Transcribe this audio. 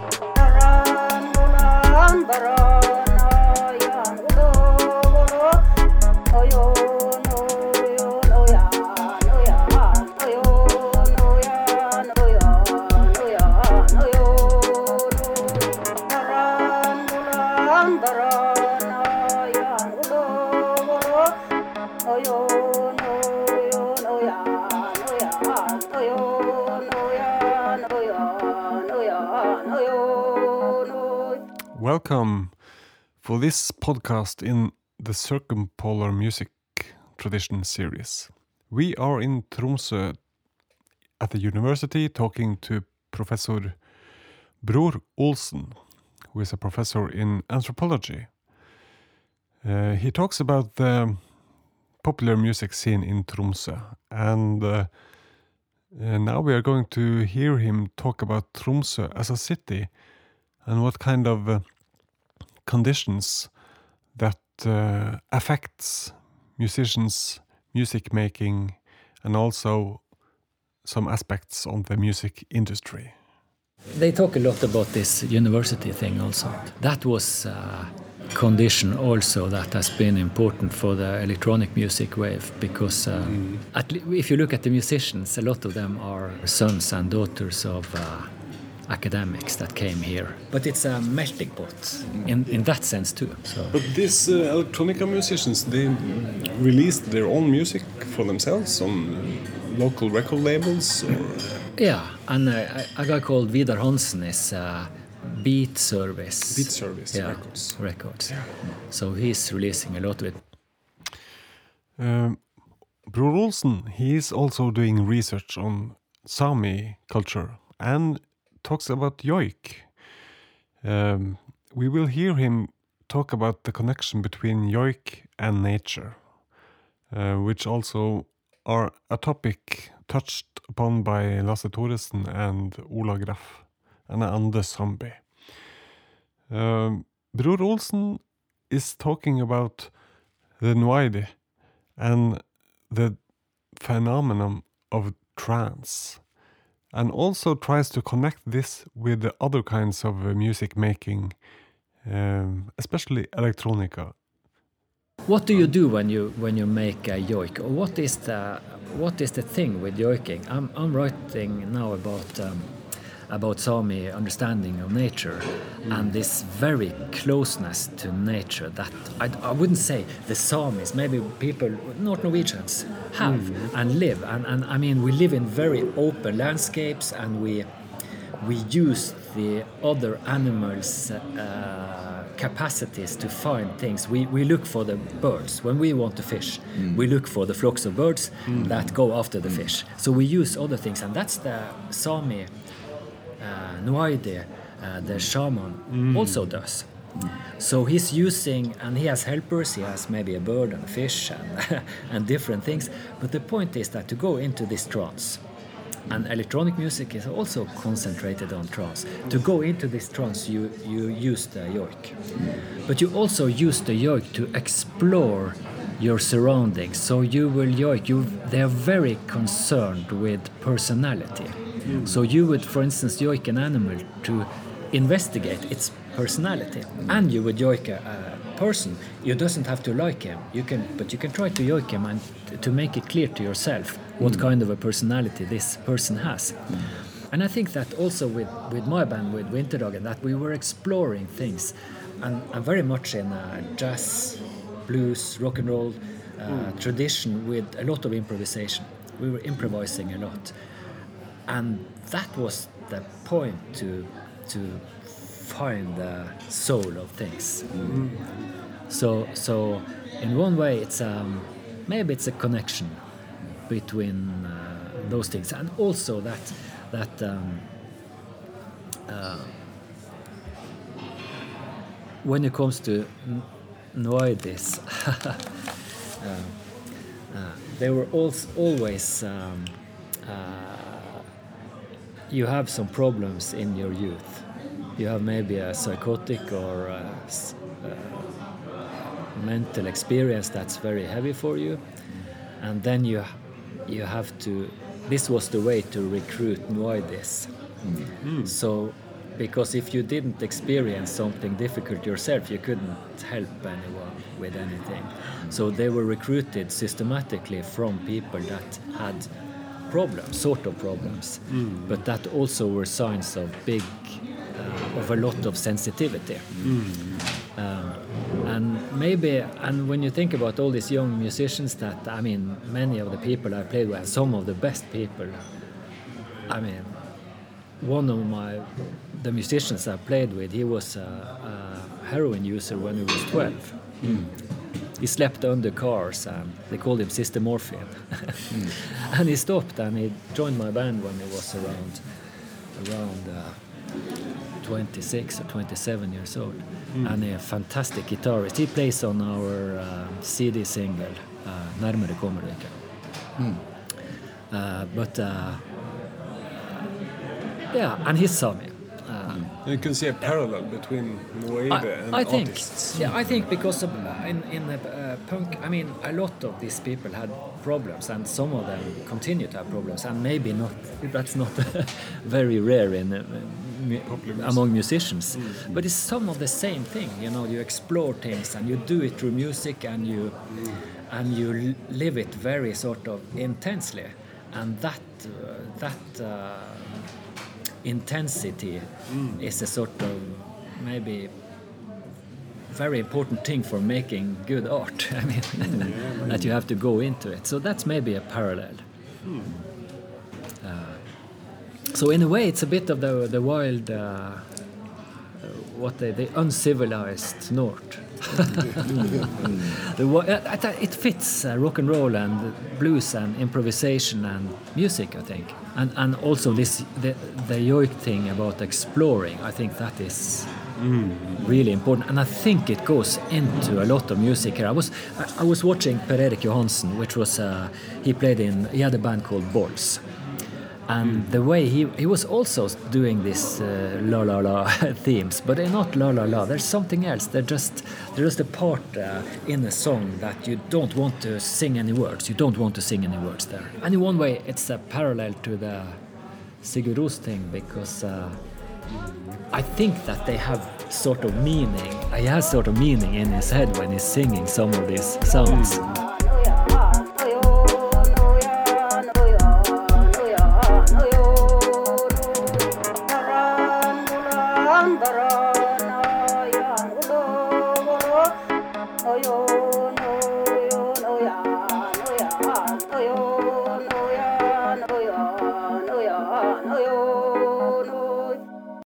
Baron, Baron, Baron, oh yeah. Welcome for this podcast in the Circumpolar Music Tradition series. We are in Tromsø at the university talking to Professor Bror Olsen, who is a professor in anthropology. Uh, he talks about the popular music scene in Tromsø, and uh, uh, now we are going to hear him talk about Tromsø as a city and what kind of uh, conditions that uh, affects musicians, music making, and also some aspects on the music industry. They talk a lot about this university thing also. That was a condition also that has been important for the electronic music wave because uh, mm. if you look at the musicians, a lot of them are sons and daughters of uh, academics that came here. But it's a melting pot in, in that sense too. So. But these uh, electronica musicians, they released their own music for themselves on local record labels? Or? Yeah, and uh, a guy called Vidar Hansen is uh, Beatservice. Beat Service yeah, Records. Records. Yeah. So he's releasing a lot of it. Um, Bror Olsen, he's also doing research on Sami culture and talks about joik. Um, we will hear him talk about the connection between joik and nature, uh, which also are a topic touched upon by Lasse Thoresen and Ola Graff and Anders Sandby. Um, Bror Olsen is talking about the Noaidi and the phenomenon of trance and also tries to connect this with the other kinds of uh, music making, um, especially electronica. What do you do when you when you make a yoik? What is the what is the thing with yoiking? I'm I'm writing now about. Um, about Sami understanding of nature and this very closeness to nature that I, I, wouldn't say the Samis, maybe people, North Norwegians, have mm. and live. And, and I mean, we live in very open landscapes and we, we use the other animals' uh, capacities to find things. We, we look for the birds. When we want to fish, mm. we look for the flocks of birds mm. that go after the mm. fish. So we use other things, and that's the Sami uh, Noaidi, uh, the shaman, mm. also does. So he's using, and he has helpers, he has maybe a bird and a fish and, and different things. But the point is that to go into this trance, and electronic music is also concentrated on trance. To go into this trance, you, you use the yoik. But you also use the yoik to explore your surroundings. So you will yoik, you, they are very concerned with personality. Mm. So you would, for instance, yoik an animal to investigate its personality, mm. and you would yoik a, a, person. You doesn't have to like him. You can, but you can try to yoik him and to make it clear to yourself what mm. kind of a personality this person has. Mm. And I think that also with, with my band, with Winterdagen, that we were exploring things, and, and very much in a jazz, blues, rock and roll uh, mm. tradition with a lot of improvisation. We were improvising a lot and that was the point to to find the soul of things. Mm. So so in one way it's um, maybe it's a connection between uh, those things and also that that um, uh, when it comes to Noaidis, uh, uh, they were always um, uh, you have some problems in your youth. You have maybe a psychotic or a, a mental experience that's very heavy for you, and then you you have to. This was the way to recruit Noaidis. Mm. So because if you didn't experience something difficult yourself, you couldn't help anyone with anything. So they were recruited systematically from people that had problems, sort of problems, Mm. but that also were signs of big, uh, of a lot of sensitivity. Mm. Um, and maybe, and when you think about all these young musicians that, I mean, many of the people I played with, some of the best people, I mean, one of my, the musicians I played with, he was a, a heroin user when he was 12. He slept under cars and they called him Sister Morphine. and he stopped and he joined my band when he was around, around uh, 26 or 27 years old. And a fantastic guitarist. He plays on our uh, CD single, uh, Nærmere kommer du ikke. Uh, but uh, yeah, and he's Sami. Uh, You can see a parallel between Moebe and I think, artists. yeah, I think because of, uh, in in the uh, punk, I mean, a lot of these people had problems, and some of them continue to have problems, and maybe not. That's not very rare in uh, among musicians, but it's some of the same thing. You know, you explore things, and you do it through music, and you and you live it very sort of intensely, and that uh, that. Intensity is a sort of maybe very important thing for making good art. I mean, that you have to go into it. So that's maybe a parallel. Uh, so in a way, it's a bit of the the wild, uh, what they, the uncivilized north. the, it fits uh, rock and roll and blues and improvisation and music, I think, and and also this the the yoik thing about exploring. I think that is really important, and I think it goes into a lot of music here. I was I, I was watching Per Erik which was uh, he played in he had a band called Balls. And the way he he was also doing this uh, la la la themes, but they're not la la la. There's something else. They're just there's just a part uh, in a song that you don't want to sing any words. You don't want to sing any words there. And in one way, it's a parallel to the Sigur Rós thing because uh, I think that they have sort of meaning. He has sort of meaning in his head when he's singing some of these songs. Andara na yango oyo.